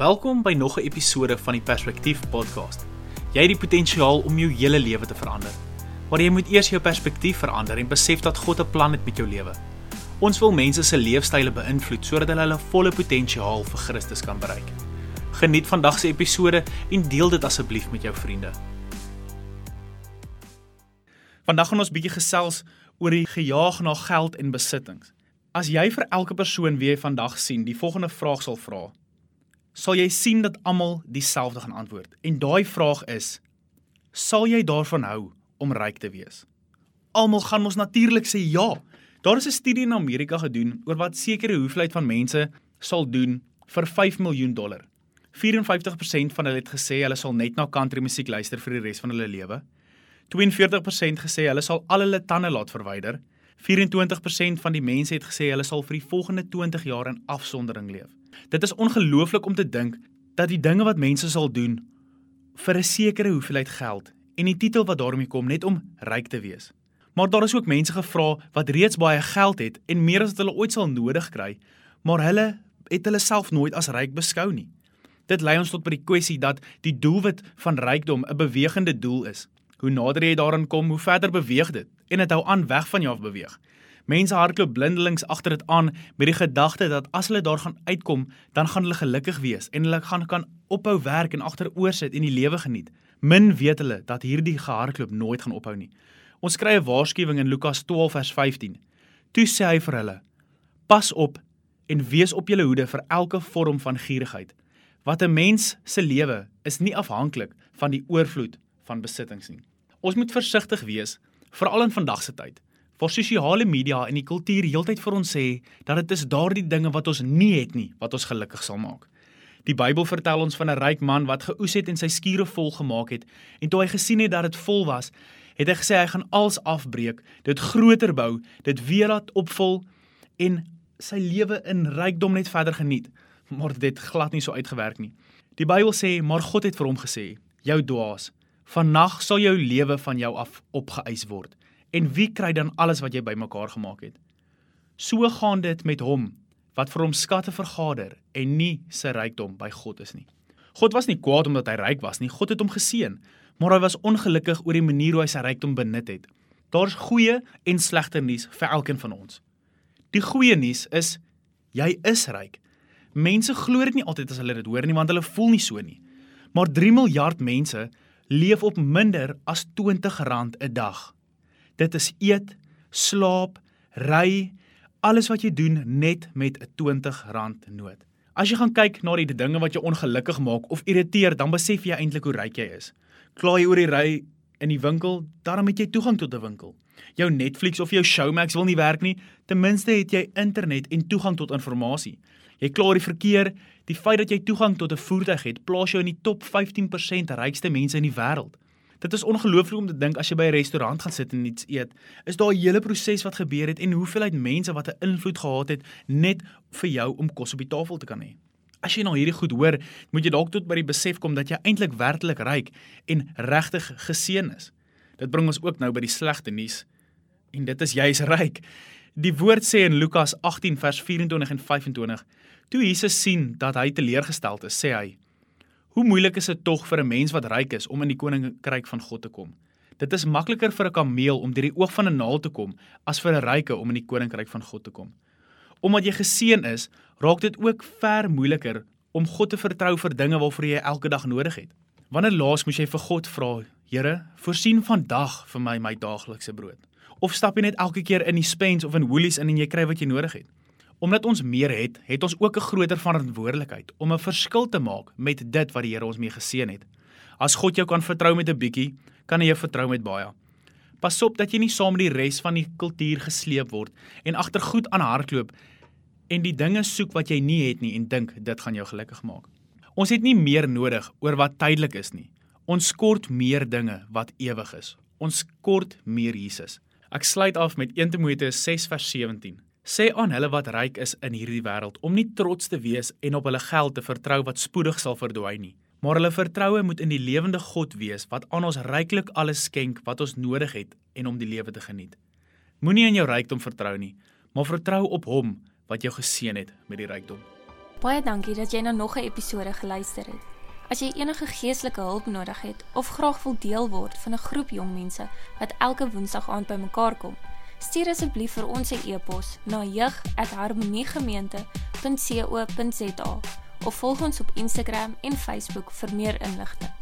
Welkom by nog 'n episode van die Perspektief podcast. Jy het die potensiaal om jou hele lewe te verander. Maar jy moet eers jou perspektief verander en besef dat God 'n plan het met jou lewe. Ons wil mense se leefstyle beïnvloed sodat hulle hulle volle potensiaal vir Christus kan bereik. Geniet vandag se episode en deel dit asseblief met jou vriende. Vandag gaan ons bietjie gesels oor die gejaag na geld en besittings. As jy vir elke persoon wie jy vandag sien, die volgende vraag sal vra, sal jy sien dat almal dieselfde gaan antwoord. En daai vraag is: Sal jy daarvan hou om ryk te wees? Almal gaan mos natuurlik sê ja. Daar is 'n studie in Amerika gedoen oor wat sekere hoeveelheid van mense sal doen vir 5 miljoen dollar. 54% van hulle het gesê hulle sal net na country musiek luister vir die res van hulle lewe. 42% gesê hulle sal al hulle tande laat verwyder. 24% van die mense het gesê hulle sal vir die volgende 20 jaar in afsondering leef. Dit is ongelooflik om te dink dat die dinge wat mense sal doen vir 'n sekere hoeveelheid geld en die titel wat daarmee kom net om ryk te wees. Maar daar is ook mense gevra wat reeds baie geld het en meer as wat hulle ooit sal nodig kry, maar hulle het hulle self nooit as ryk beskou nie. Dit lei ons tot by die kwessie dat die doelwit van rykdom 'n bewegende doel is. Hoe nader jy daaraan kom, hoe verder beweeg dit en dit hou aan weg van jou af beweeg. Mense hardloop blindelings agter dit aan met die gedagte dat as hulle daar gaan uitkom, dan gaan hulle gelukkig wees en hulle gaan kan ophou werk en agteroor sit en die lewe geniet. Min weet hulle dat hierdie gehardloop nooit gaan ophou nie. Ons kry 'n waarskuwing in Lukas 12 vers 15. Toe sê hy vir hulle: Pas op en wees op julle hoede vir elke vorm van gierigheid. Wat 'n mens se lewe is nie afhanklik van die oorvloed van besittings nie. Ons moet versigtig wees, veral in vandag se tyd waar sosiale media en die kultuur heeltyd vir ons sê dat dit is daardie dinge wat ons nie het nie wat ons gelukkig sal maak. Die Bybel vertel ons van 'n ryk man wat geoes het en sy skure vol gemaak het en toe hy gesien het dat dit vol was, het hy gesê hy gaan alles afbreek, dit groter bou, dit weer laat opvul en sy lewe in rykdom net verder geniet. Maar dit glad nie so uitgewerk nie. Die Bybel sê maar God het vir hom gesê: "Jou dwaas, vannag sal jou lewe van jou af opgeëis word." En wie kry dan alles wat jy bymekaar gemaak het? So gaan dit met hom wat vir hom skatte vergader en nie sy rykdom by God is nie. God was nie kwaad omdat hy ryk was nie. God het hom geseën, maar hy was ongelukkig oor die manier hoe hy sy rykdom benut het. Daar's goeie en slegte nuus vir elkeen van ons. Die goeie nuus is jy is ryk. Mense glo dit nie altyd as hulle dit hoor nie want hulle voel nie so nie. Maar 3 miljard mense leef op minder as R20 'n dag. Dit is eet, slaap, ry, alles wat jy doen net met 'n R20 noot. As jy gaan kyk na die dinge wat jou ongelukkig maak of irriteer, dan besef jy eintlik hoe ryk jy is. Kla jy oor die ry in die winkel, dan het jy toegang tot 'n winkel. Jou Netflix of jou Showmax wil nie werk nie, ten minste het jy internet en toegang tot inligting. Jy kla oor die verkeer, die feit dat jy toegang tot 'n voertuig het, plaas jou in die top 15% rykste mense in die wêreld. Dit is ongelooflik om te dink as jy by 'n restaurant gaan sit en iets eet, is daar 'n hele proses wat gebeur het en hoeveelheid mense wat 'n invloed gehad het net vir jou om kos op die tafel te kan hê. As jy nou hierdie goed hoor, moet jy dalk tot by die besef kom dat jy eintlik werklik ryk en regtig geseën is. Dit bring ons ook nou by die slegte nuus en dit is jy's ryk. Die woord sê in Lukas 18 vers 24 en 25: Toe Jesus sien dat hy teleurgesteld is, sê hy: Hoe moeilik is dit tog vir 'n mens wat ryk is om in die koninkryk van God te kom? Dit is makliker vir 'n kameel om deur die oog van 'n naald te kom as vir 'n ryke om in die koninkryk van God te kom. Omdat jy geseën is, raak dit ook ver moeiliker om God te vertrou vir dinge waarvoor jy elke dag nodig het. Wanneer laas moes jy vir God vra, Here, voorsien vandag vir my my daaglikse brood? Of stap jy net elke keer in die Spens of in Woolies in en jy kry wat jy nodig het? Omdat ons meer het, het ons ook 'n groter verantwoordelikheid om 'n verskil te maak met dit wat die Here ons mee geseën het. As God jou kan vertrou met 'n bietjie, kan hy jou vertrou met baie. Pas op dat jy nie saam met die res van die kultuur gesleep word en agter goed aan hardloop en die dinge soek wat jy nie het nie en dink dit gaan jou gelukkig maak. Ons het nie meer nodig oor wat tydelik is nie. Ons kort meer dinge wat ewig is. Ons kort meer Jesus. Ek sluit af met 1 Timoteus 6 vers 17 sê aan hulle wat ryk is in hierdie wêreld om nie trots te wees en op hulle geld te vertrou wat spoedig sal verdwyn nie maar hulle vertroue moet in die lewende God wees wat aan ons ryklik alles skenk wat ons nodig het en om die lewe te geniet moenie in jou rykdom vertrou nie maar vertrou op hom wat jou geseën het met die rykdom Baie dankie dat jy na nog 'n episode geluister het. As jy enige geestelike hulp nodig het of graag wil deel word van 'n groep jong mense wat elke Woensdag aand bymekaar kom, stuur asseblief vir ons 'n e-pos na jeug@harmoniegemeente.co.za of volg ons op Instagram en Facebook vir meer inligting.